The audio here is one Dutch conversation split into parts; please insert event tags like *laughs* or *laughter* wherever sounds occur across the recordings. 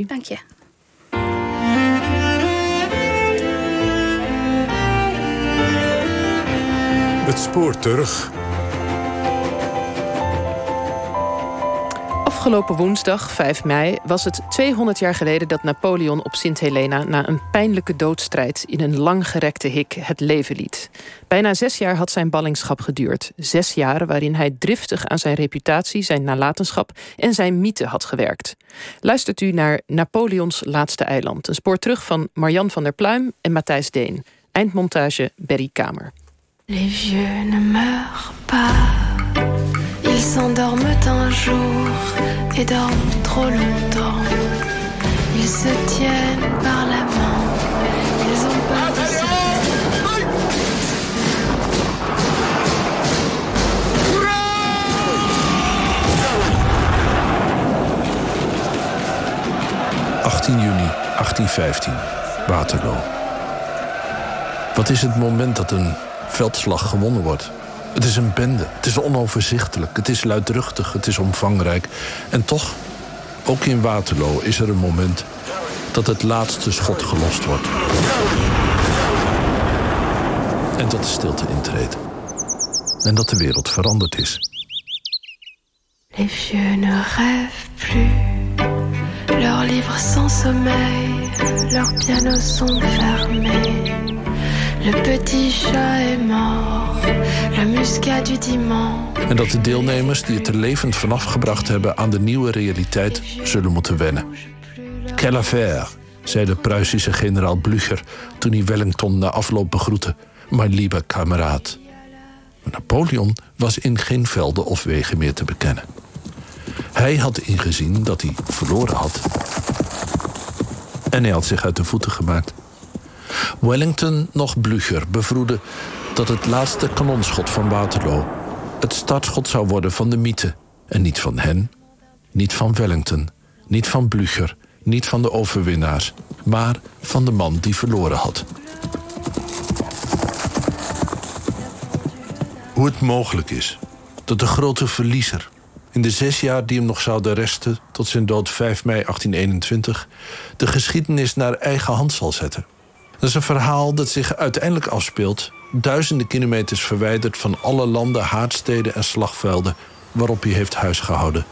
Dank je. Het spoor terug. Afgelopen woensdag, 5 mei, was het 200 jaar geleden dat Napoleon op Sint Helena na een pijnlijke doodstrijd in een langgerekte hik het leven liet. Bijna zes jaar had zijn ballingschap geduurd. Zes jaren waarin hij driftig aan zijn reputatie, zijn nalatenschap en zijn mythe had gewerkt. Luistert u naar Napoleons laatste eiland. Een spoor terug van Marian van der Pluim en Matthijs Deen. Eindmontage Berry Kamer. Les vieux ne meurent pas. Ils s'endorment un jour et dorment trop longtemps. Ils se tiennent par la main. Ils ont peur de se ...18 juni 1815, Waterloo. Wat is het moment dat een veldslag gewonnen wordt? Het is een bende, het is onoverzichtelijk, het is luidruchtig, het is omvangrijk. En toch, ook in Waterloo is er een moment dat het laatste schot gelost wordt. En dat de stilte intreedt. En dat de wereld veranderd is. Les vieux ne rêvent plus. Leurs livres sans sommeil, leurs pianos sont fermés. Le petit chat est mort, le muscat du dimanche. En dat de deelnemers die het er levend vanaf gebracht hebben aan de nieuwe realiteit zullen moeten wennen. Quelle affaire, zei de Pruisische generaal Blücher toen hij Wellington na afloop begroette. Mijn lieve kameraad. Napoleon was in geen velden of wegen meer te bekennen. Hij had ingezien dat hij verloren had. En hij had zich uit de voeten gemaakt. Wellington nog Blücher bevroedde dat het laatste kanonschot van Waterloo het startschot zou worden van de mythe. En niet van hen, niet van Wellington, niet van Blücher, niet van de overwinnaars, maar van de man die verloren had. Hoe het mogelijk is dat de grote verliezer in de zes jaar die hem nog zouden resten tot zijn dood 5 mei 1821 de geschiedenis naar eigen hand zal zetten. Dat is een verhaal dat zich uiteindelijk afspeelt duizenden kilometers verwijderd van alle landen, haardsteden en slagvelden waarop hij heeft huisgehouden.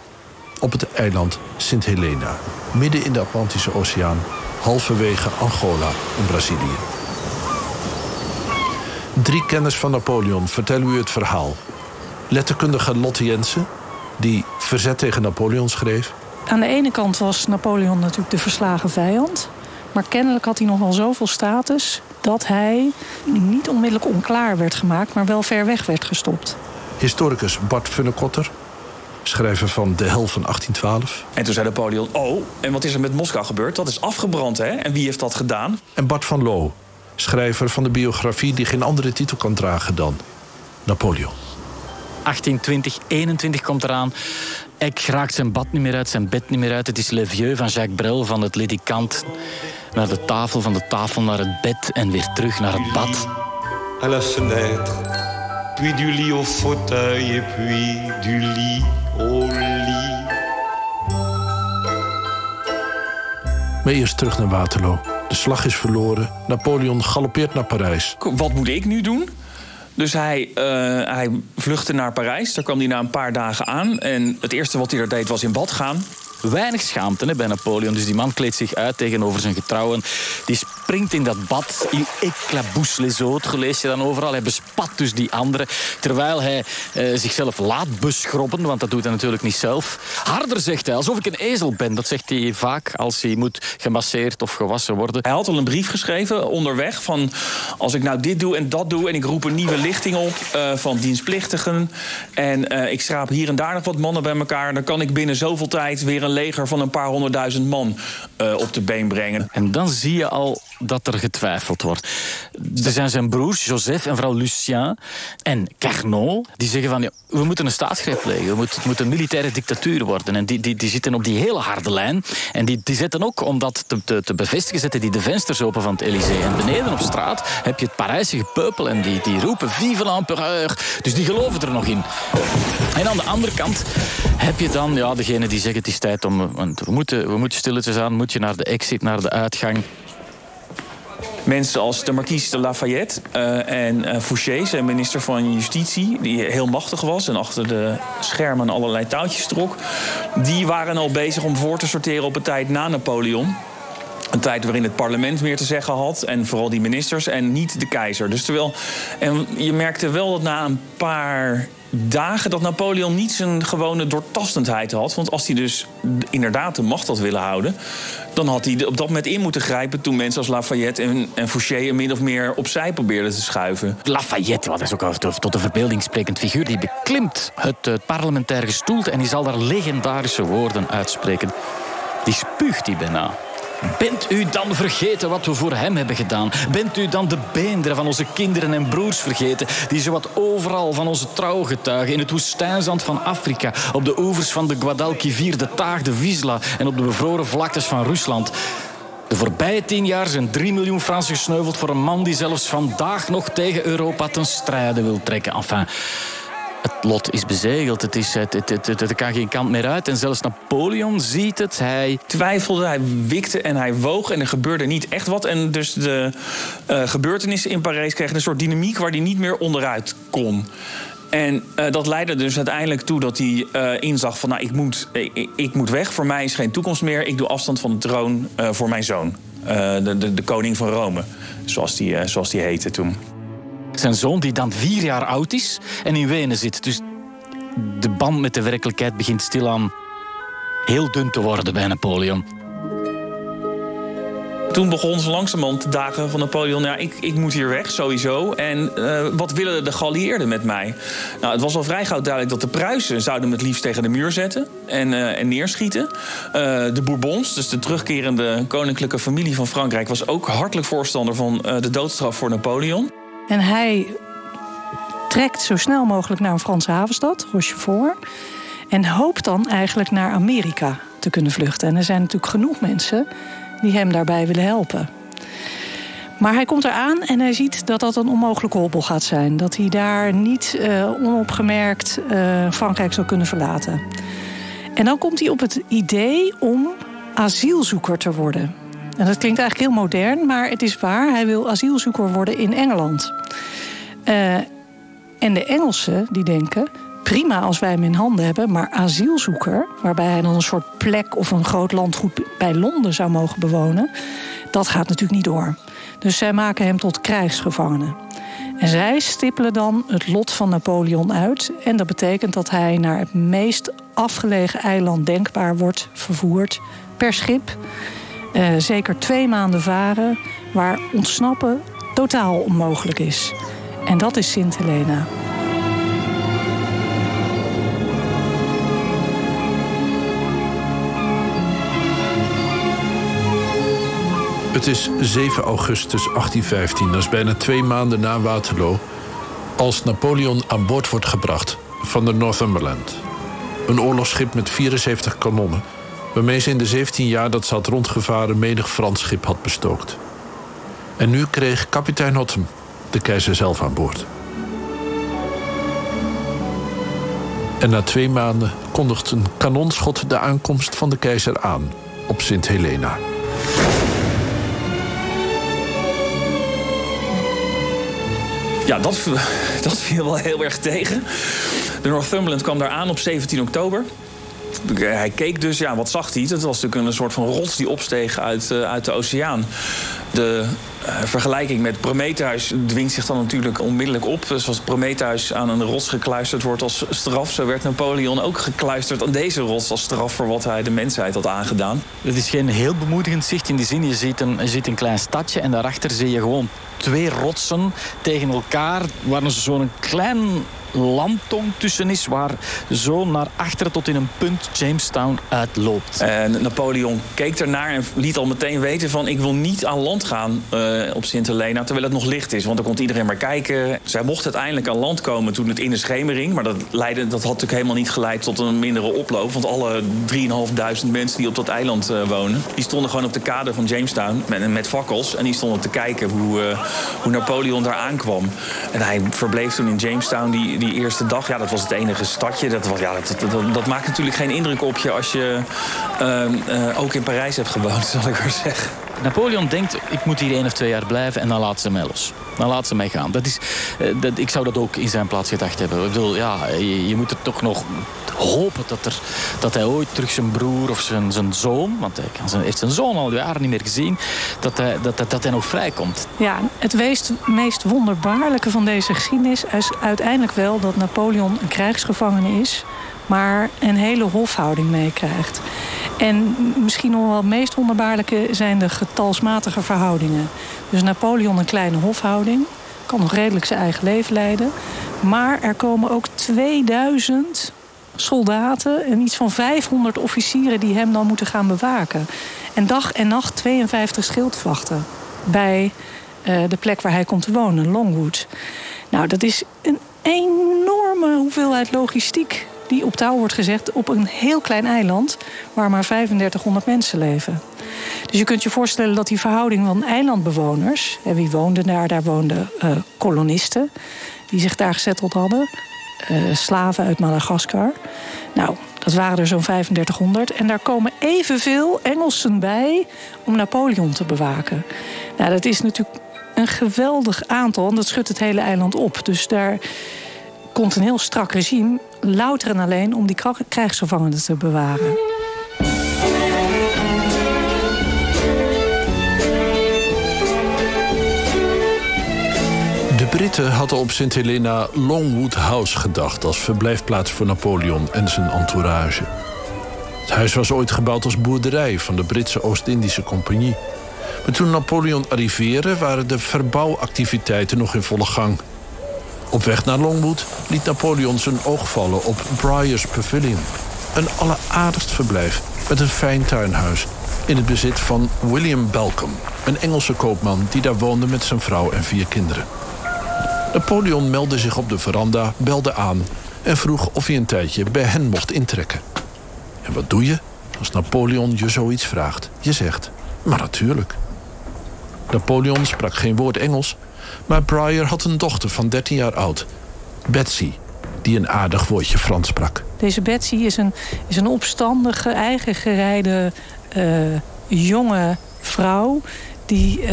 Op het eiland Sint Helena, midden in de Atlantische Oceaan, halverwege Angola en Brazilië. Drie kenners van Napoleon vertellen u het verhaal. Letterkundige Lotte Jensen, die Verzet tegen Napoleon schreef. Aan de ene kant was Napoleon natuurlijk de verslagen vijand. Maar kennelijk had hij nog wel zoveel status dat hij niet onmiddellijk onklaar werd gemaakt, maar wel ver weg werd gestopt. Historicus Bart Funnekotter, schrijver van De Hel van 1812. En toen zei Napoleon, oh, en wat is er met Moskou gebeurd? Dat is afgebrand, hè? En wie heeft dat gedaan? En Bart van Loo, schrijver van de biografie die geen andere titel kan dragen dan Napoleon. 1820, 21 komt eraan. Eck raakt zijn bad niet meer uit, zijn bed niet meer uit. Het is Le Vieux van Jacques Brel, van het ledikant naar de tafel, van de tafel naar het bed en weer terug naar het bad. À la fenêtre, puis du lit au fauteuil et puis du lit au lit. Maar eerst terug naar Waterloo. De slag is verloren. Napoleon galoppeert naar Parijs. Wat moet ik nu doen? Dus hij, uh, hij vluchtte naar Parijs. Daar kwam hij na een paar dagen aan. En het eerste wat hij daar deed was in bad gaan. Weinig schaamte bij Napoleon. Dus die man kleedt zich uit tegenover zijn getrouwen. Die springt in dat bad. Il éclabousse les autres, lees je dan overal. Hij bespat dus die anderen. Terwijl hij eh, zichzelf laat beschrobben, want dat doet hij natuurlijk niet zelf. Harder zegt hij, alsof ik een ezel ben. Dat zegt hij vaak als hij moet gemasseerd of gewassen worden. Hij had al een brief geschreven onderweg van... als ik nou dit doe en dat doe en ik roep een nieuwe lichting op... Uh, van dienstplichtigen en uh, ik schraap hier en daar nog wat mannen bij elkaar... dan kan ik binnen zoveel tijd weer een leger van een paar honderdduizend man uh, op de been brengen. En dan zie je al dat er getwijfeld wordt. Er zijn zijn broers, Joseph en vrouw Lucien en Carnot, die zeggen van ja, we moeten een staatsgreep leggen. We moeten, het moet een militaire dictatuur worden. En die, die, die zitten op die hele harde lijn. En die, die zetten ook, om dat te, te, te bevestigen, zetten die de vensters open van het Elysée. En beneden op straat heb je het Parijse gepeupel en die, die roepen vive l'empereur. Dus die geloven er nog in. En aan de andere kant heb je dan ja, degene die zeggen het is tijd om... Want we moeten, we moeten stilletjes aan, moeten tunneltje naar de exit, naar de uitgang. Mensen als de marquise de Lafayette uh, en uh, Fouché, zijn minister van Justitie, die heel machtig was en achter de schermen allerlei touwtjes trok, die waren al bezig om voor te sorteren op een tijd na Napoleon. Een tijd waarin het parlement meer te zeggen had. En vooral die ministers. En niet de keizer. Dus terwijl. En je merkte wel dat na een paar dagen dat Napoleon niet zijn gewone doortastendheid had. Want als hij dus inderdaad de macht had willen houden... dan had hij op dat moment in moeten grijpen... toen mensen als Lafayette en, en Fouché hem min of meer opzij probeerden te schuiven. Lafayette, wat is ook tot een verbeelding sprekend figuur... die beklimt het, het parlementaire gestoelte en die zal daar legendarische woorden uitspreken. Die spuugt die bijna. Bent u dan vergeten wat we voor hem hebben gedaan? Bent u dan de beenderen van onze kinderen en broers vergeten... die zowat overal van onze trouw getuigen... in het woestijnzand van Afrika... op de oevers van de Guadalquivir, de Taag, de Wisla... en op de bevroren vlaktes van Rusland... De voorbije tien jaar zijn 3 miljoen Fransen gesneuveld voor een man die zelfs vandaag nog tegen Europa ten strijde wil trekken. Enfin, het lot is bezegeld. Het, is, het, het, het, kan geen kant meer uit. En zelfs Napoleon ziet het. Hij twijfelde, hij wikte en hij woog. En er gebeurde niet echt wat. En dus de uh, gebeurtenissen in Parijs kregen een soort dynamiek waar hij niet meer onderuit kon. En uh, dat leidde dus uiteindelijk toe dat hij uh, inzag van... nou, ik moet, ik, moet weg, voor mij is geen toekomst meer. Ik doe afstand van de troon voor mijn zoon. De, de, de, koning van Rome, zoals die, zoals die heette toen. Zijn zoon, die dan vier jaar oud is en in Wenen zit. Dus de band met de werkelijkheid begint stilaan heel dun te worden bij Napoleon. Toen begon ze langzamerhand de dagen van Napoleon. Ja, ik, ik moet hier weg, sowieso. En uh, wat willen de geallieerden met mij? Nou, het was al vrij gauw duidelijk dat de Pruisen zouden me het liefst tegen de muur zetten en, uh, en neerschieten. Uh, de Bourbons, dus de terugkerende koninklijke familie van Frankrijk, was ook hartelijk voorstander van de doodstraf voor Napoleon. En hij trekt zo snel mogelijk naar een Franse havenstad, Rochefort. En hoopt dan eigenlijk naar Amerika te kunnen vluchten. En er zijn natuurlijk genoeg mensen die hem daarbij willen helpen. Maar hij komt eraan en hij ziet dat dat een onmogelijke hobbel gaat zijn. Dat hij daar niet uh, onopgemerkt uh, Frankrijk zal kunnen verlaten. En dan komt hij op het idee om asielzoeker te worden. Dat klinkt eigenlijk heel modern, maar het is waar. Hij wil asielzoeker worden in Engeland. Uh, en de Engelsen die denken, prima als wij hem in handen hebben, maar asielzoeker, waarbij hij dan een soort plek of een groot landgoed bij Londen zou mogen bewonen, dat gaat natuurlijk niet door. Dus zij maken hem tot krijgsgevangene. En zij stippelen dan het lot van Napoleon uit. En dat betekent dat hij naar het meest afgelegen eiland denkbaar wordt vervoerd per schip. Uh, zeker twee maanden varen, waar ontsnappen totaal onmogelijk is. En dat is Sint Helena. Het is 7 augustus 1815, dat is bijna twee maanden na Waterloo... als Napoleon aan boord wordt gebracht van de Northumberland. Een oorlogsschip met 74 kanonnen... waarmee ze in de 17 jaar dat ze had rondgevaren... menig Frans schip had bestookt. En nu kreeg kapitein Hotham de keizer zelf aan boord. En na twee maanden kondigt een kanonschot de aankomst van de keizer aan op Sint Helena. Ja, dat, *laughs* dat viel wel heel erg tegen. De Northumberland kwam daar aan op 17 oktober. Hij keek dus, ja, wat zag hij? Dat was natuurlijk een soort van rots die opsteeg uit, uh, uit de oceaan. De vergelijking met Prometheus dwingt zich dan natuurlijk onmiddellijk op. Dus als Prometheus aan een rots gekluisterd wordt als straf... zo werd Napoleon ook gekluisterd aan deze rots als straf... voor wat hij de mensheid had aangedaan. Het is geen heel bemoedigend zicht in die zin. Je ziet een, je ziet een klein stadje en daarachter zie je gewoon twee rotsen tegen elkaar... waar zo'n klein landtong tussen is... waar zo naar achteren tot in een punt Jamestown uitloopt. En Napoleon keek ernaar en liet al meteen weten van... ik wil niet aan land gaan uh, op Sint Helena terwijl het nog licht is. Want dan komt iedereen maar kijken. Zij mocht uiteindelijk aan land komen toen het in de schemering... maar dat, leidde, dat had natuurlijk helemaal niet geleid tot een mindere oploop. Want alle 3.500 mensen die op dat eiland uh, wonen... die stonden gewoon op de kade van Jamestown met, met fakkels... en die stonden te kijken hoe, uh, hoe Napoleon daar aankwam. En hij verbleef toen in Jamestown... die die eerste dag, ja, dat was het enige stadje. Dat, was, ja, dat, dat, dat maakt natuurlijk geen indruk op je als je eh, ook in Parijs hebt gewoond, *laughs* zal ik maar zeggen. Napoleon denkt, ik moet hier één of twee jaar blijven en dan laat ze mij los. Dan laat ze mij gaan. Dat is, eh, dat, ik zou dat ook in zijn plaats gedacht hebben. Ik bedoel, ja, je, je moet er toch nog hopen dat, er, dat hij ooit terug zijn broer of zijn, zijn zoon... want hij heeft zijn zoon al jaren niet meer gezien... dat hij, dat, dat, dat hij nog vrijkomt. Ja, het meest, meest wonderbaarlijke van deze geschiedenis... is uiteindelijk wel dat Napoleon een krijgsgevangene is... maar een hele hofhouding meekrijgt. En misschien nog wel het meest wonderbaarlijke zijn de getalsmatige verhoudingen. Dus Napoleon een kleine hofhouding, kan nog redelijk zijn eigen leven leiden. Maar er komen ook 2000 soldaten en iets van 500 officieren die hem dan moeten gaan bewaken. En dag en nacht 52 schildwachten bij uh, de plek waar hij komt te wonen, Longwood. Nou, dat is een enorme hoeveelheid logistiek die op touw wordt gezet op een heel klein eiland waar maar 3500 mensen leven. Dus je kunt je voorstellen dat die verhouding van eilandbewoners, en wie woonde daar? Daar woonden uh, kolonisten die zich daar gezetteld hadden, uh, slaven uit Madagaskar. Nou, dat waren er zo'n 3500. En daar komen evenveel Engelsen bij om Napoleon te bewaken. Nou, dat is natuurlijk een geweldig aantal en dat schudt het hele eiland op. Dus daar komt een heel strak regime, louter en alleen om die krijgsgevangenen te bewaren. De Britten hadden op Sint Helena Longwood House gedacht als verblijfplaats voor Napoleon en zijn entourage. Het huis was ooit gebouwd als boerderij van de Britse Oost-Indische Compagnie. Maar toen Napoleon arriveerde, waren de verbouwactiviteiten nog in volle gang. Op weg naar Longwood liet Napoleon zijn oog vallen op Briars Pavilion. Een alleraardigst verblijf met een fijn tuinhuis in het bezit van William Balcom, een Engelse koopman die daar woonde met zijn vrouw en vier kinderen. Napoleon meldde zich op de veranda, belde aan en vroeg of hij een tijdje bij hen mocht intrekken. En wat doe je als Napoleon je zoiets vraagt? Je zegt, maar natuurlijk. Napoleon sprak geen woord Engels, maar Briar had een dochter van 13 jaar oud, Betsy, die een aardig woordje Frans sprak. Deze Betsy is een, is een opstandige, eigen gerijde uh, jonge vrouw die uh,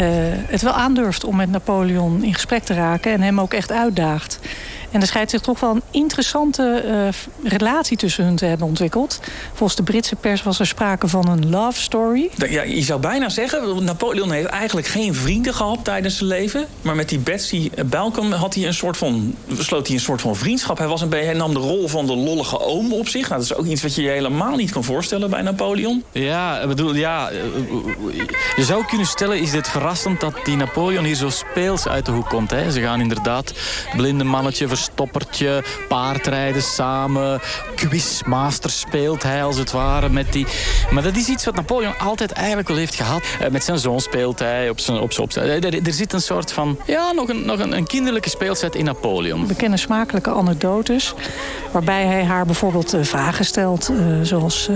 het wel aandurft om met Napoleon in gesprek te raken en hem ook echt uitdaagt. En er schijnt zich toch wel een interessante uh, relatie tussen hun te hebben ontwikkeld. Volgens de Britse pers was er sprake van een love story. Ja, je zou bijna zeggen, Napoleon heeft eigenlijk geen vrienden gehad tijdens zijn leven. Maar met die Betsy Balcom had hij een soort van, sloot hij een soort van vriendschap. Hij, was een, hij nam de rol van de lollige oom op zich. Nou, dat is ook iets wat je je helemaal niet kan voorstellen bij Napoleon. Ja, ik bedoel, ja, je zou kunnen stellen, is dit verrassend dat die Napoleon hier zo speels uit de hoek komt. Hè? Ze gaan inderdaad blinde mannetje verstoppertje, paardrijden samen, quizmaster speelt hij als het ware met die... Maar dat is iets wat Napoleon altijd eigenlijk wel heeft gehad. Eh, met zijn zoon speelt hij op zijn... Op zijn, op zijn er, er, zit een soort van, ja, nog een, nog een, een kinderlijke speelset in Napoleon. We kennen smakelijke anekdotes, waarbij hij haar bijvoorbeeld uh, vragen stelt, uh, zoals...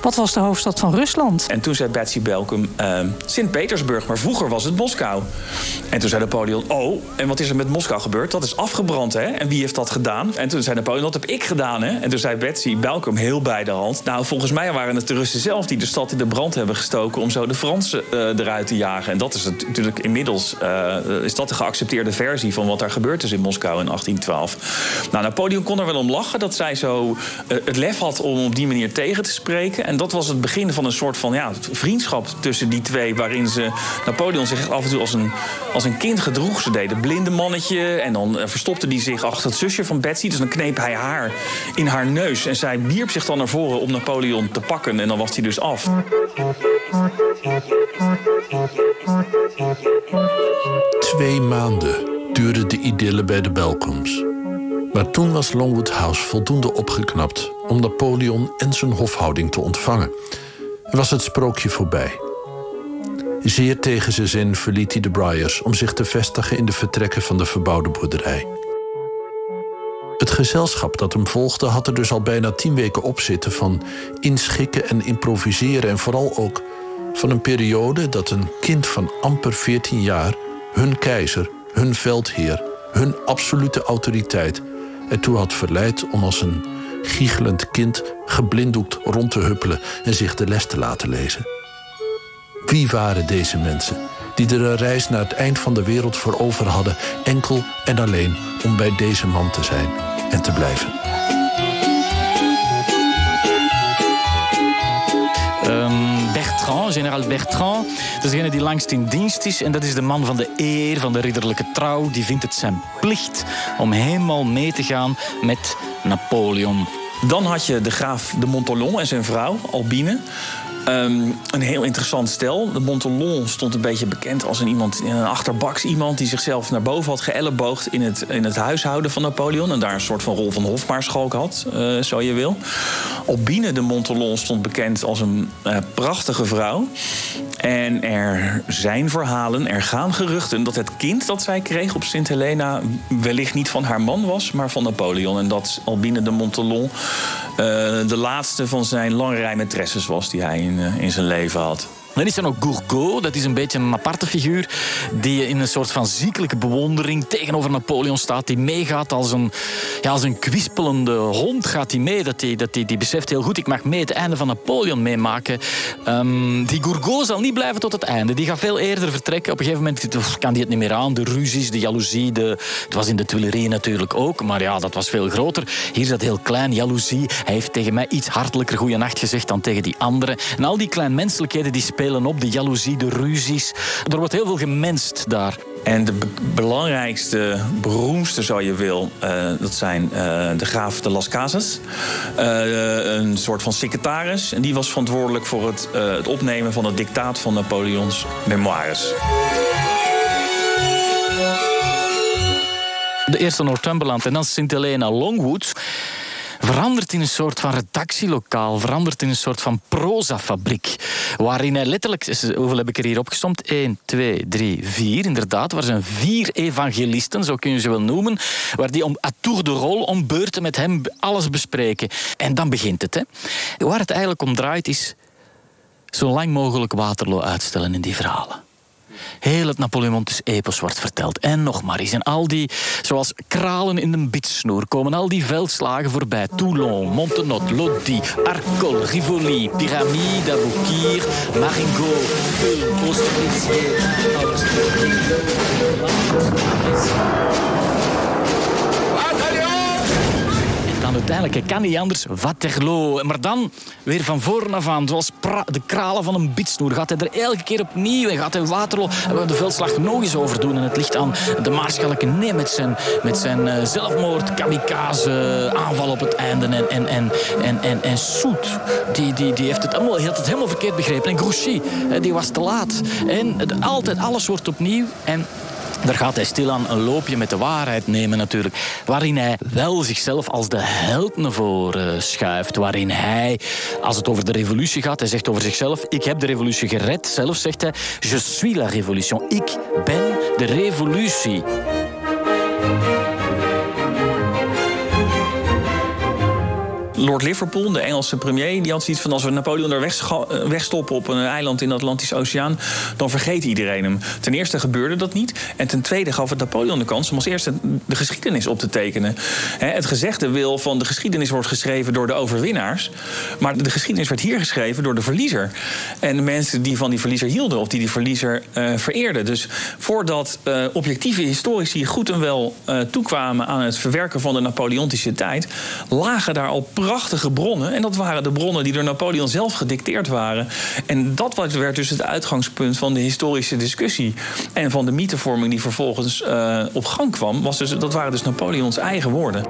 wat was de hoofdstad van Rusland? En toen zei Betsy Belkum, Sint-Petersburg, maar vroeger was het Moskou. En toen zei Napoleon, oh, en wat is er met Moskou gebeurd? Dat is afgebrand, hè? En wie heeft dat gedaan? En toen zei Napoleon, dat heb ik gedaan, hè? En toen zei Betsy Belkom heel bij de hand. Nou, volgens mij waren het de Russen zelf die de stad in de brand hebben gestoken... om zo de Fransen uh, eruit te jagen. En dat is natuurlijk inmiddels uh, is dat de geaccepteerde versie... van wat daar gebeurd is in Moskou in 1812. Nou, Napoleon kon er wel om lachen dat zij zo uh, het lef had... om op die manier tegen te spreken. En dat was het begin van een soort van ja, vriendschap tussen die twee... waarin ze Napoleon zich af en toe als een, als een kind gedroeg. Ze deden blinde mannetje en dan verstopte die zich achter het zusje van Betsy. Dus dan kneep hij haar in haar neus. En zij wierp zich dan naar voren om Napoleon te pakken. En dan was hij dus af. Twee maanden duurde de idylle bij de Belcoms. Maar toen was Longwood House voldoende opgeknapt om Napoleon en zijn hofhouding te ontvangen. En was het sprookje voorbij. Zeer tegen zijn zin verliet hij de Briars om zich te vestigen in de vertrekken van de verbouwde boerderij. Het gezelschap dat hem volgde had er dus al bijna tien weken op zitten van inschikken en improviseren en vooral ook van een periode dat een kind van amper 14 jaar hun keizer, hun veldheer, hun absolute autoriteit ertoe had verleid om als een giechelend kind geblinddoekt rond te huppelen en zich de les te laten lezen. Wie waren deze mensen die er een reis naar het eind van de wereld voor over hadden, enkel en alleen om bij deze man te zijn en te blijven? Um, Bertrand, generaal Bertrand. Dat is degene die langst in dienst is. En dat is de man van de eer, van de ridderlijke trouw. Die vindt het zijn plicht om helemaal mee te gaan met Napoleon. Dan had je de graaf de Montolon en zijn vrouw, Albine. Ehm, een heel interessant stel. De Montolon stond een beetje bekend als een, iemand, een achterbaks iemand die zichzelf naar boven had geëlleboogd in het, in het huishouden van Napoleon. En daar een soort van rol van hofmaarschalk had, uh, zo je wil. Albine de Montolon stond bekend als een uh, prachtige vrouw. En er zijn verhalen, er gaan geruchten dat het kind dat zij kreeg op Sint Helena wellicht niet van haar man was, maar van Napoleon. En dat Albine de Montolon uh, de laatste van zijn lange rij maîtresses was die hij in, uh, in zijn leven had. Dan is er nog Gourgaud, dat is een beetje een aparte figuur... die in een soort van ziekelijke bewondering tegenover Napoleon staat... die meegaat als een, ja, als een kwispelende hond gaat hij mee. Dat die, dat die, die beseft heel goed, ik mag mee het einde van Napoleon meemaken. Um, die Gourgaud zal niet blijven tot het einde. Die gaat veel eerder vertrekken. Op een gegeven moment kan die het niet meer aan. De ruzies, de jaloezie, de... het was in de Tuileries natuurlijk ook... maar ja, dat was veel groter. Hier is dat heel klein, jaloezie. Hij heeft tegen mij iets hartelijker goeienacht gezegd dan tegen die anderen. En al die kleinmenselijkheden die spelen op, de jaloezie, de ruzies. Er wordt heel veel gemenst daar. En de belangrijkste, beroemdste, zo je wil, uh, dat zijn uh, de graaf de Las Casas. Uh, een soort van secretaris. En die was verantwoordelijk voor het, het opnemen van het dictaat van Napoleons memoires. De eerste Northumberland en dan Sint Helena Longwood verandert in een soort van redactielokaal, verandert in een soort van prozafabriek. Waarin hij letterlijk, hoeveel heb ik er hier opgestomd? 1, 2, 3, 4, inderdaad. Waar zijn vier evangelisten, zo kun je ze wel noemen, waar die om à tour de rol, om beurten met hem alles bespreken. En dan begint het. Hè. Waar het eigenlijk om draait is zo lang mogelijk Waterloo uitstellen in die verhalen. Heel het Napoleontisch epos wordt verteld. En nog maar eens. En al die, zoals kralen in een bitsnoer, komen al die veldslagen voorbij. Toulon, Montenotte, Lodi, Arcole, Rivoli, Pyramide, Aboukir, Maringot, Ulm, Oosterlitz, uiteindelijk, kan niet anders, Waterloo. Maar dan weer van voren af aan, zoals de kralen van een bitsnoer, gaat hij er elke keer opnieuw en gaat hij Waterloo en we de veldslag nog eens overdoen. En het ligt aan de Maarschalke Nee met zijn, met zijn uh, zelfmoord, kamikaze, aanval op het einde. En, en, en, en, en, en Soet, die, die, die heeft het helemaal, heeft het helemaal verkeerd begrepen. En Grouchy, die was te laat. En altijd, alles wordt opnieuw. En daar gaat hij stilaan een loopje met de waarheid nemen natuurlijk. Waarin hij wel zichzelf als de held naar voren schuift. Waarin hij, als het over de revolutie gaat, hij zegt over zichzelf... ik heb de revolutie gered. Zelf zegt hij, je suis la révolution. Ik ben de revolutie. Lord Liverpool, de Engelse premier, die had zoiets van... als we Napoleon er wegstoppen op een eiland in de Atlantische Oceaan... dan vergeet iedereen hem. Ten eerste gebeurde dat niet. En ten tweede gaf het Napoleon de kans om als eerste de geschiedenis op te tekenen. Het gezegde wil van de geschiedenis wordt geschreven door de overwinnaars... maar de geschiedenis werd hier geschreven door de verliezer. En de mensen die van die verliezer hielden of die die verliezer uh, vereerden. Dus voordat uh, objectieve historici goed en wel uh, toekwamen... aan het verwerken van de Napoleontische tijd... lagen daar al prachtige bronnen. En dat waren de bronnen die door Napoleon zelf gedicteerd waren. En dat werd dus het uitgangspunt van de historische discussie. En van de mythevorming die vervolgens uh, op gang kwam. Was dus, dat waren dus Napoleons eigen woorden.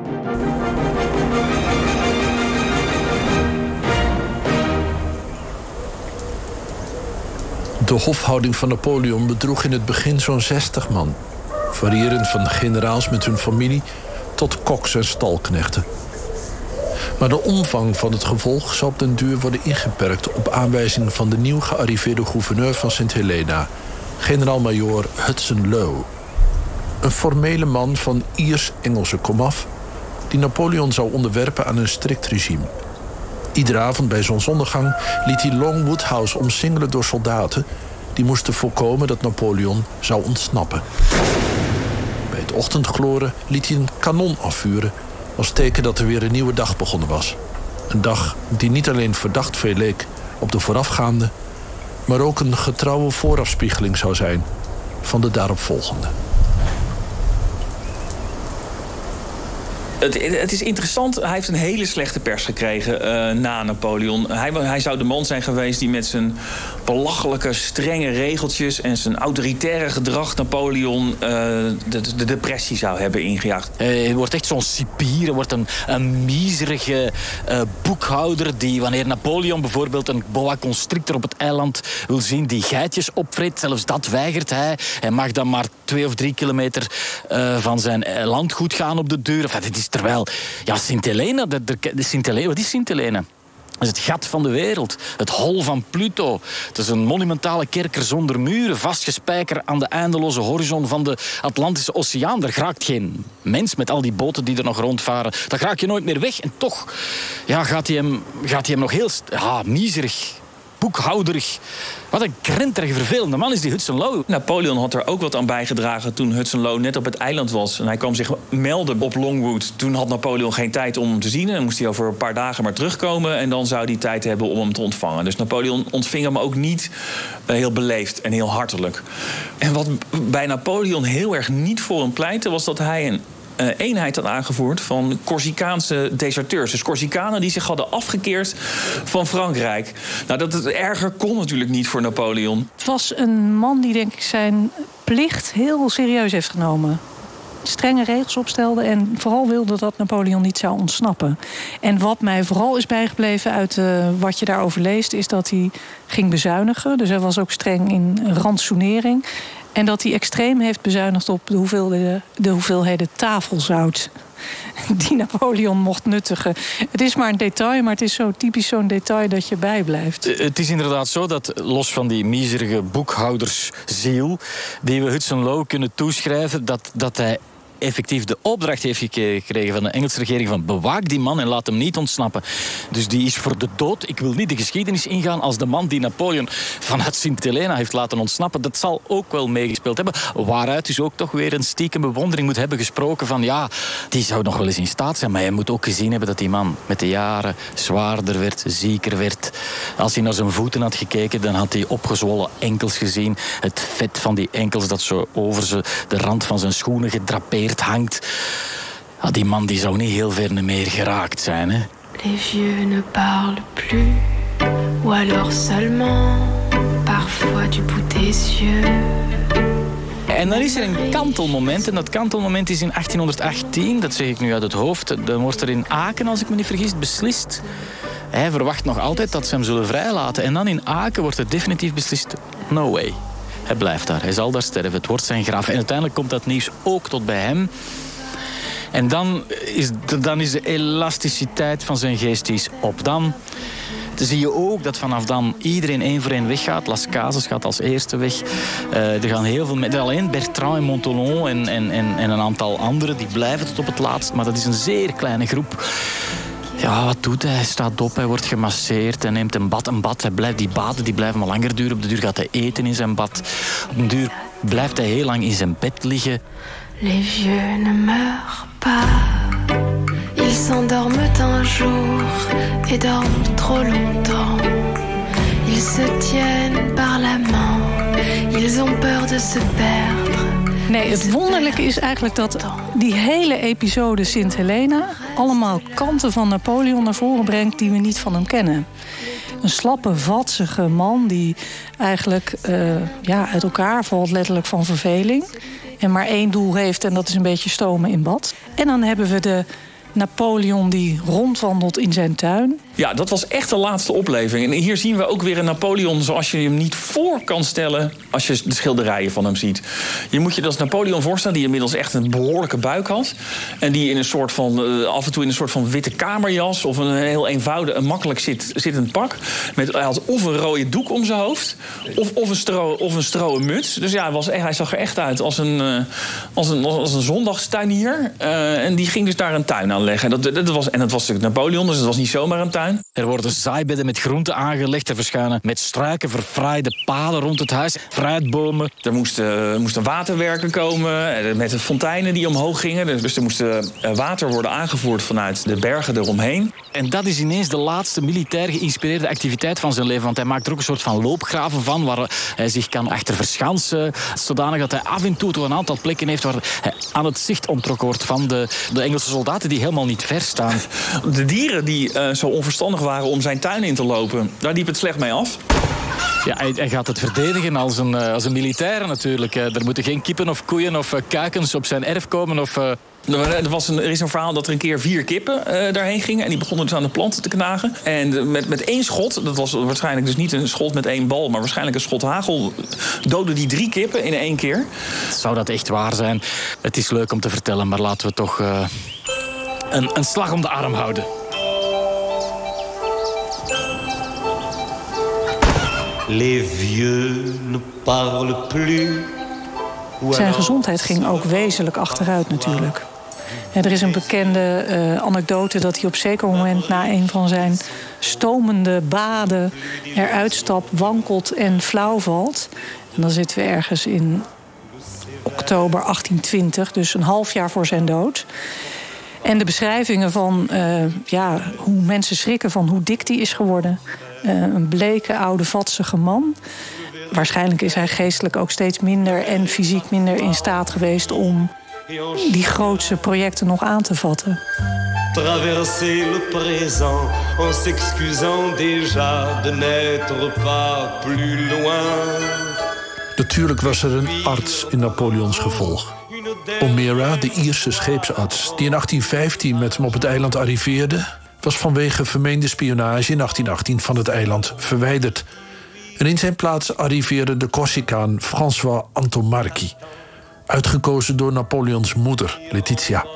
De hofhouding van Napoleon bedroeg in het begin zo'n 60 man. Variërend van generaals met hun familie tot koks en stalknechten. Maar de omvang van het gevolg zou op den duur worden ingeperkt op aanwijzing van de nieuw gearriveerde gouverneur van Sint Helena, generaal-majoor Hudson Lowe. Een formele man van Iers-Engelse komaf, die Napoleon zou onderwerpen aan een strikt regime. Iedere avond bij zonsondergang liet hij Longwood House omsingelen door soldaten die moesten voorkomen dat Napoleon zou ontsnappen. Bij het ochtendgloren liet hij een kanon afvuren Als teken dat er weer een nieuwe dag begonnen was. Een dag die niet alleen verdacht veel leek op de voorafgaande, maar ook een getrouwe voorafspiegeling zou zijn van de daaropvolgende. Het, het, is interessant, hij heeft een hele slechte pers gekregen uh, na Napoleon. Hij, hij, zou de man zijn geweest die met zijn belachelijke, strenge regeltjes... en zijn autoritaire gedrag Napoleon uh, de, de, depressie zou hebben ingejaagd. Hij wordt echt zo'n cipier, wordt een, een miserige uh, boekhouder... die wanneer Napoleon bijvoorbeeld een boa constrictor op het eiland wil zien... die geitjes opvreet, zelfs dat weigert hij. Hij mag dan maar twee of drie kilometer van zijn landgoed gaan op de deur. Enfin, dit is Terwijl, ja, Sint-Helena, de, de, wat is Sint-Helena? Is het gat van de wereld. Het hol van Pluto. Het is een monumentale kerker zonder muren. Vastgespijker aan de eindeloze horizon van de Atlantische Oceaan. Er raakt geen mens met al die boten die er nog rondvaren. Daar raak je nooit meer weg. En toch ja, gaat hij hem, gaat hij hem nog heel ja, miserig boekhouderig. Wat een krenterige, vervelende man is die Hudson Lowe. Napoleon had er ook wat aan bijgedragen toen Hudson Lowe net op het eiland was. En hij kwam zich melden op Longwood. Toen had Napoleon geen tijd om hem te zien. En moest hij over een paar dagen maar terugkomen. En dan zou hij tijd hebben om hem te ontvangen. Dus Napoleon ontving hem ook niet eh, heel beleefd en heel hartelijk. En wat bij Napoleon heel erg niet voor hem pleitte... was dat hij een uh, eenheid had aangevoerd van Corsicaanse deserteurs. Dus Corsicanen die zich hadden afgekeerd van Frankrijk. Nou, dat het erger kon natuurlijk niet voor Napoleon. Het was een man die, denk ik, zijn plicht heel serieus heeft genomen strenge regels opstelde en vooral wilde dat Napoleon niet zou ontsnappen. En wat mij vooral is bijgebleven uit uh, wat je daarover leest, is dat hij ging bezuinigen. Dus hij was ook streng in rantsoenering. En dat hij extreem heeft bezuinigd op de hoeveelheden, de hoeveelheden tafelzout *laughs* die Napoleon mocht nuttigen. Het is maar een detail, maar het is zo typisch zo'n detail dat je bijblijft. Eh, het is inderdaad zo dat, los van die miserige boekhoudersziel... die we Hudson Lowe kunnen toeschrijven... dat, dat hij effectief de opdracht heeft gekregen van de Engelse regering van bewaak die man en laat hem niet ontsnappen. Dus die is voor de dood. Ik wil niet de geschiedenis ingaan als de man die Napoleon vanuit Sint-Helena heeft laten ontsnappen. Dat zal ook wel meegespeeld hebben. Waaruit dus ook toch weer een stiekem bewondering moet hebben gesproken van ja, die zou nog wel eens in staat zijn. Maar je moet ook gezien hebben dat die man met de jaren zwaarder werd, zieker werd. Als hij naar zijn voeten had gekeken, dan had hij opgezwollen enkels gezien. Het vet van die enkels dat zo over de rand van zijn schoenen gedrapeerd hangt. Ja, die man die zou niet heel ver meer geraakt zijn. Hè? Les vieux ne parlent plus, ou alors seulement, parfois du bout des yeux. En dan is er een kantelmoment. En dat kantelmoment is in 1818, dat zeg ik nu uit het hoofd. Dan wordt er in Aken, als ik me niet vergis, beslist. Hij verwacht nog altijd dat ze hem zullen vrijlaten. En dan in Aken wordt er definitief beslist: no way. Hij blijft daar. Hij zal daar sterven. Het wordt zijn graf. En uiteindelijk komt dat nieuws ook tot bij hem. En dan is, de, dan is de elasticiteit van zijn geest is op. Dan zie je ook dat vanaf dan iedereen één voor één weggaat. Las Casas gaat als eerste weg. Uh, er gaan heel veel mensen. Alleen Bertrand en Montolon en, en, en, en een aantal anderen die blijven tot op het laatst. Maar dat is een zeer kleine groep. Ja, wat doet hij? Hij staat op, hij wordt gemasseerd, hij neemt een bad. Een bad, hij blijft, die baden die blijven maar langer duren. Op de duur gaat hij eten in zijn bad. Op de duur blijft hij heel lang in zijn bed liggen. Les vieux ne meurent pas. Ils s'endorment un jour et dorment trop longtemps. Ils se tiennent par la main. Ils ont peur de se perdre. Nee, het wonderlijke is eigenlijk dat die hele episode Sint Helena... allemaal kanten van Napoleon naar voren brengt die we niet van hem kennen. Een slappe, vatsige man die eigenlijk uh, ja, uit elkaar valt, letterlijk van verveling. En maar één doel heeft en dat is een beetje stomen in bad. En dan hebben we de Napoleon die rondwandelt in zijn tuin. Ja, dat was echt de laatste opleving. En hier zien we ook weer een Napoleon zoals je hem niet voor kan stellen als je de schilderijen van hem ziet. Je moet je dat als Napoleon voorstellen die inmiddels echt een behoorlijke buik had. En die in een soort van, uh, af en toe in een soort van witte kamerjas of een heel eenvoudig, een makkelijk zit, zittend pak. Met, hij had of een rode doek om zijn hoofd of, of, een, stro, of een stroen muts. Dus ja, hij, was, hij zag er echt uit als een, uh, als een, als een zondagstuinier. Uh, en die ging dus daar een tuin aan aanleggen. En dat, dat was, en dat was natuurlijk Napoleon, dus het was niet zomaar een tuin. Er worden zaaibedden met groenten aangelegd. Er verschijnen met struiken verfraaide paden rond het huis. Fruitbomen. Er moesten, moesten waterwerken komen eh, met de fonteinen die omhoog gingen. Dus er moest eh, water worden aangevoerd vanuit de bergen eromheen. En dat is ineens de laatste militair geïnspireerde activiteit van zijn leven. Want hij maakt er ook een soort van loopgraven van... waar hij zich kan achter verschansen. Zodanig dat hij af en toe toch een aantal plekken heeft... waar hij aan het zicht ontrokken wordt van de, de Engelse soldaten... die helemaal niet ver staan. De dieren die uh, zo onverstandig waren om zijn tuin in te lopen... daar liep het slecht mee af. Ja, hij, hij, gaat het verdedigen als een, als een militair natuurlijk. Er moeten geen kippen of koeien of kuikens op zijn erf komen... of er, was een, er is een verhaal dat er een keer vier kippen uh, daarheen gingen. En die begonnen dus aan de planten te knagen. En met, met één schot, dat was waarschijnlijk dus niet een schot met één bal... maar waarschijnlijk een schot hagel, doden die drie kippen in één keer. Zou dat echt waar zijn? Het is leuk om te vertellen, maar laten we toch uh, een, een slag om de arm houden. Les vieux ne parlent plus zijn gezondheid ging ook wezenlijk achteruit natuurlijk. er is een bekende uh, anekdote dat hij op zeker moment na een van zijn stomende baden eruit stapt, wankelt en flauw valt. En dan zitten we ergens in oktober 1820, dus een half jaar voor zijn dood. En de beschrijvingen van uh, ja, hoe mensen schrikken van hoe dik die is geworden. Uh, een bleke, oude, vatsige man. Waarschijnlijk is hij geestelijk ook steeds minder en fysiek minder in staat geweest om die grootste projecten nog aan te vatten. Traverser le présent en s'excusant déjà de n'être pas plus loin. Natuurlijk was er een arts in Napoleons gevolg. O'Meara, de Ierse scheepsarts, die in 1815 met hem op het eiland arriveerde, was vanwege vermeende spionage in 1818 van het eiland verwijderd. En in zijn plaats arriveerde de Corsicaan François Antomarchi, uitgekozen door Napoleons moeder, Letitia.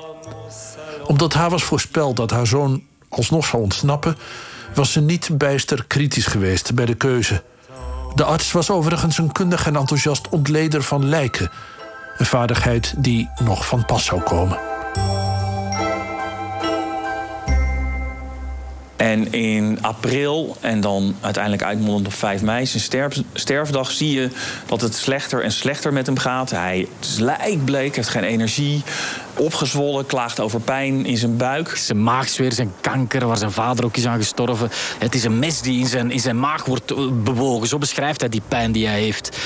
Omdat haar was voorspeld dat haar zoon alsnog zou ontsnappen, was ze niet bijster kritisch geweest bij de keuze. De arts was overigens een kundig en enthousiast ontleder van lijken, een vaardigheid die nog van pas zou komen. En in april en dan uiteindelijk uitmondend op 5 mei, zijn sterf, sterfdag, zie je dat het slechter en slechter met hem gaat. Hij is lijkbleek, heeft geen energie, opgezwollen, klaagt over pijn in zijn buik. Zijn maagzweer, zijn kanker, waar zijn vader ook is aan gestorven. Het is een mes die in zijn, in zijn maag wordt eh, bewogen. Zo beschrijft hij die pijn die hij heeft.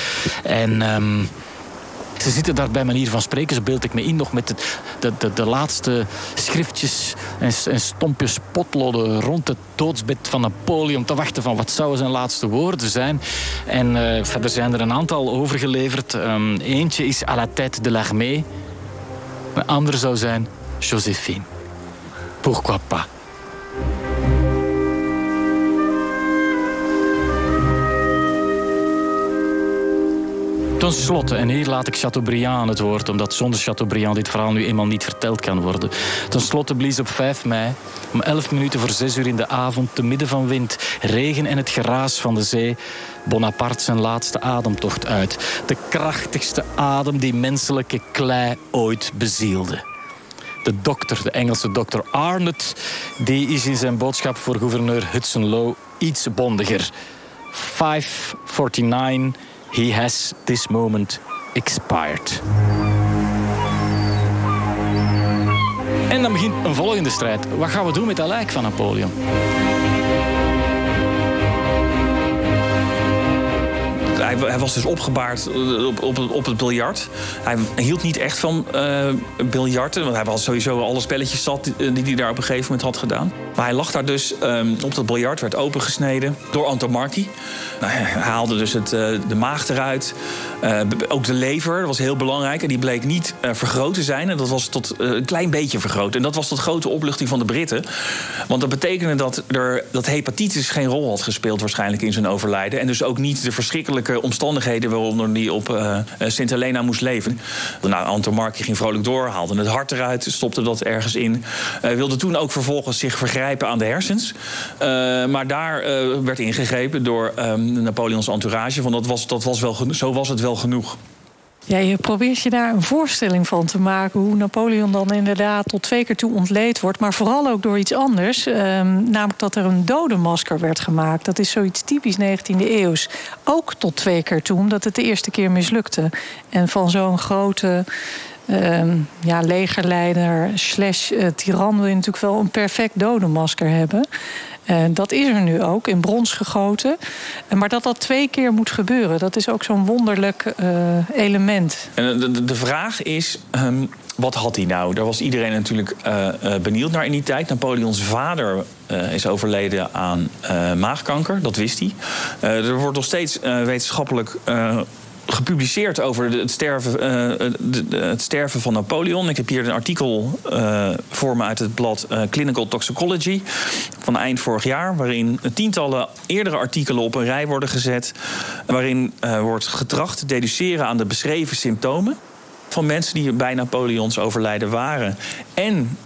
En... Um ze zitten daar bij manier van spreken, zo beeld ik me in, nog met de, de, de laatste schriftjes en, stompjes potloden rond het doodsbed van Napoleon te wachten van wat zouden zijn laatste woorden zijn. En uh, verder zijn er een aantal overgeleverd. Um, eentje is à la tête de l'armée. Een andere zou zijn Joséphine. Pourquoi pas? Ten slotte, en hier laat ik Chateaubriand het woord, omdat zonder Chateaubriand dit verhaal nu eenmaal niet verteld kan worden. Ten slotte blies op 5 mei, om 11 minuten voor 6 uur in de avond, te midden van wind, regen en het geraas van de zee, Bonaparte zijn laatste ademtocht uit. De krachtigste adem die menselijke klei ooit bezielde. De dokter, de Engelse dokter Arnott, die is in zijn boodschap voor gouverneur Hudson Lowe iets bondiger. 549 He has this moment expired. En dan begint een volgende strijd. Wat gaan we doen met dat lijk van Napoleon? Hij, was dus opgebaard eh, op, op, op het biljart. Hij hield niet echt van uh, biljarten. Want hij was sowieso alle spelletjes zat die, die hij daar op een gegeven moment had gedaan. Maar hij lag daar dus um, op dat biljart, werd opengesneden door Anton Marchi. Nou, hij haalde dus het, de maag eruit. Ook de lever, dat was heel belangrijk. En die bleek niet vergroot te zijn. En dat was tot een klein beetje vergroot. En dat was tot grote opluchting van de Britten. Want dat betekende dat, er, dat hepatitis geen rol had gespeeld waarschijnlijk in zijn overlijden. En dus ook niet de verschrikkelijke omstandigheden waaronder hij op uh, Sint Helena moest leven. Nou, Anton Markie ging vrolijk door, haalde het hart eruit, stopte dat ergens in. Uh, wilde toen ook vervolgens zich vergrijpen aan de hersens. maar daar werd ingegrepen door um, Napoleons entourage. Van dat was, dat was wel, zo was het wel genoeg. Ja, je probeert je daar een voorstelling van te maken hoe Napoleon dan inderdaad tot twee keer toe ontleed wordt, maar vooral ook door iets anders, ehm, namelijk dat er een dodenmasker werd gemaakt. Dat is zoiets typisch 19e eeuws. Ook tot twee keer toe, omdat het de eerste keer mislukte. En van zo'n grote ehm, ja, legerleider slash uh, tiran wil je natuurlijk wel een perfect dodenmasker hebben. Uh, dat is er nu ook, in brons gegoten. Maar dat dat twee keer moet gebeuren, dat is ook zo'n wonderlijk uh, element. En de, vraag is, um, wat had hij nou? Daar was iedereen natuurlijk benieuwd naar in die tijd. Napoleons vader is overleden aan maagkanker, dat wist hij. er wordt nog steeds wetenschappelijk gepubliceerd over het sterven, de, het sterven van Napoleon. Ik heb hier een artikel uh, voor me uit het blad uh, Clinical Toxicology van eind vorig jaar, waarin tientallen eerdere artikelen op een rij worden gezet, waarin wordt getracht te deduceren aan de beschreven symptomen van mensen die bij Napoleons overlijden waren en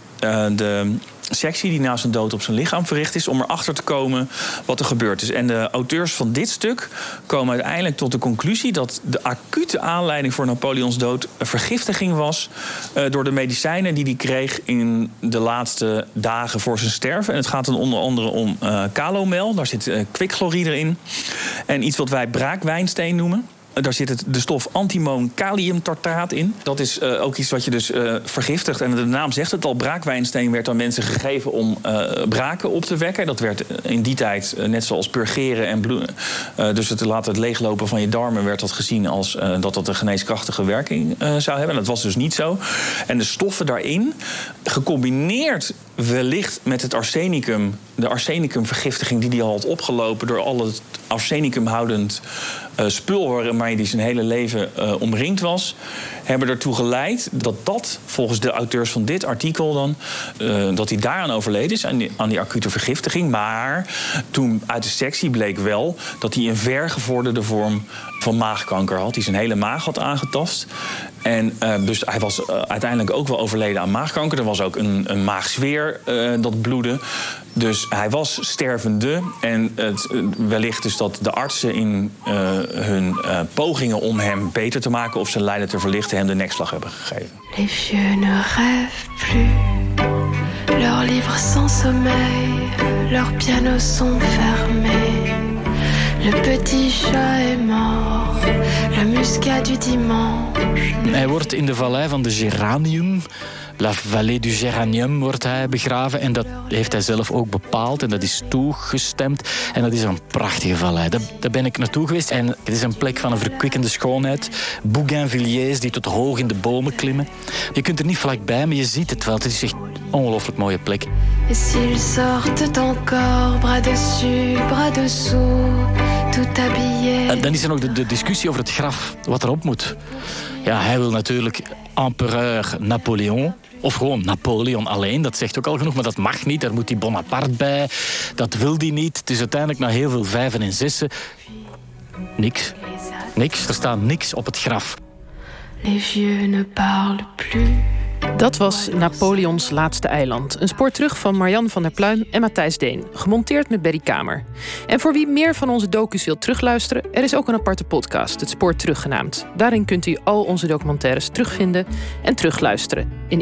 de sectie die na zijn dood op zijn lichaam verricht is, om erachter te komen wat er gebeurd is. En de auteurs van dit stuk komen uiteindelijk tot de conclusie dat de acute aanleiding voor Napoleons dood een vergiftiging was uh, door de medicijnen die hij kreeg in de laatste dagen voor zijn sterven. En het gaat dan onder andere om uh, calomel, daar zit uh, kwikchloride in. En iets wat wij braakwijnsteen noemen. Daar zit het, de stof antimoon kaliumtartraat in. Dat is uh, ook iets wat je dus uh, vergiftigt. En de naam zegt het al. Braakwijnsteen werd aan mensen gegeven om uh, braken op te wekken. Dat werd in die tijd, net zoals purgeren en bloeden. dus het laten het leeglopen van je darmen werd dat gezien als dat dat een geneeskrachtige werking zou hebben. Dat was dus niet zo. En de stoffen daarin, gecombineerd wellicht met het arsenicum, de arsenicumvergiftiging die hij al had opgelopen door al het arsenicum houdend uh, spul waarmee hij zijn hele leven uh, omringd was, hebben ertoe geleid dat dat, volgens de auteurs van dit artikel dan, uh, dat hij daaraan overleden is, aan aan die acute vergiftiging. Maar toen uit de sectie bleek wel dat hij een vergevorderde vorm van maagkanker had, die zijn hele maag had aangetast. En uh, dus hij was uh, uiteindelijk ook wel overleden aan maagkanker. Er was ook een, een maagzweer uh, dat bloedde. Dus hij was stervende. En het, wellicht dus dat de artsen in hun pogingen om hem beter te maken of zijn lijden te verlichten hem de nekslag hebben gegeven. Les vieux ne rêvent plus. Leurs livres sans sommeil. Leurs pianos sont fermés. Le petit chat est mort. La muscat du dimanche. Hij wordt in de vallei van de Geranium, La Vallée du Geranium, wordt hij begraven. En dat heeft hij zelf ook bepaald. En dat is toegestemd. En dat is een prachtige vallei. Daar, daar ben ik naartoe geweest. En het is een plek van een verkwikkende schoonheid. Bougainvilliers die tot hoog in de bomen klimmen. Je kunt er niet vlakbij, maar je ziet het wel. Het is echt een ongelooflijk mooie plek. Et s'ils sortent encore, bras dessus, bras dessous. En dan is er nog de, de discussie over het graf, wat erop moet. Ja, hij wil natuurlijk empereur Napoleon. Of gewoon Napoleon alleen, dat zegt ook al genoeg, maar dat mag niet. Daar moet die Bonaparte bij. Dat wil hij niet. Het is uiteindelijk na heel veel vijven en zessen. Niks. Niks. Er staat niks op het graf. Les vieux ne parlent plus. Dat was Napoleons Laatste Eiland. Een spoor terug van Marian van der Pluim en Matthijs Deen. Gemonteerd met Berry Kamer. En voor wie meer van onze docus wilt terugluisteren... er is ook een aparte podcast, het Spoor Terug genaamd. Daarin kunt u al onze documentaires terugvinden en terugluisteren. In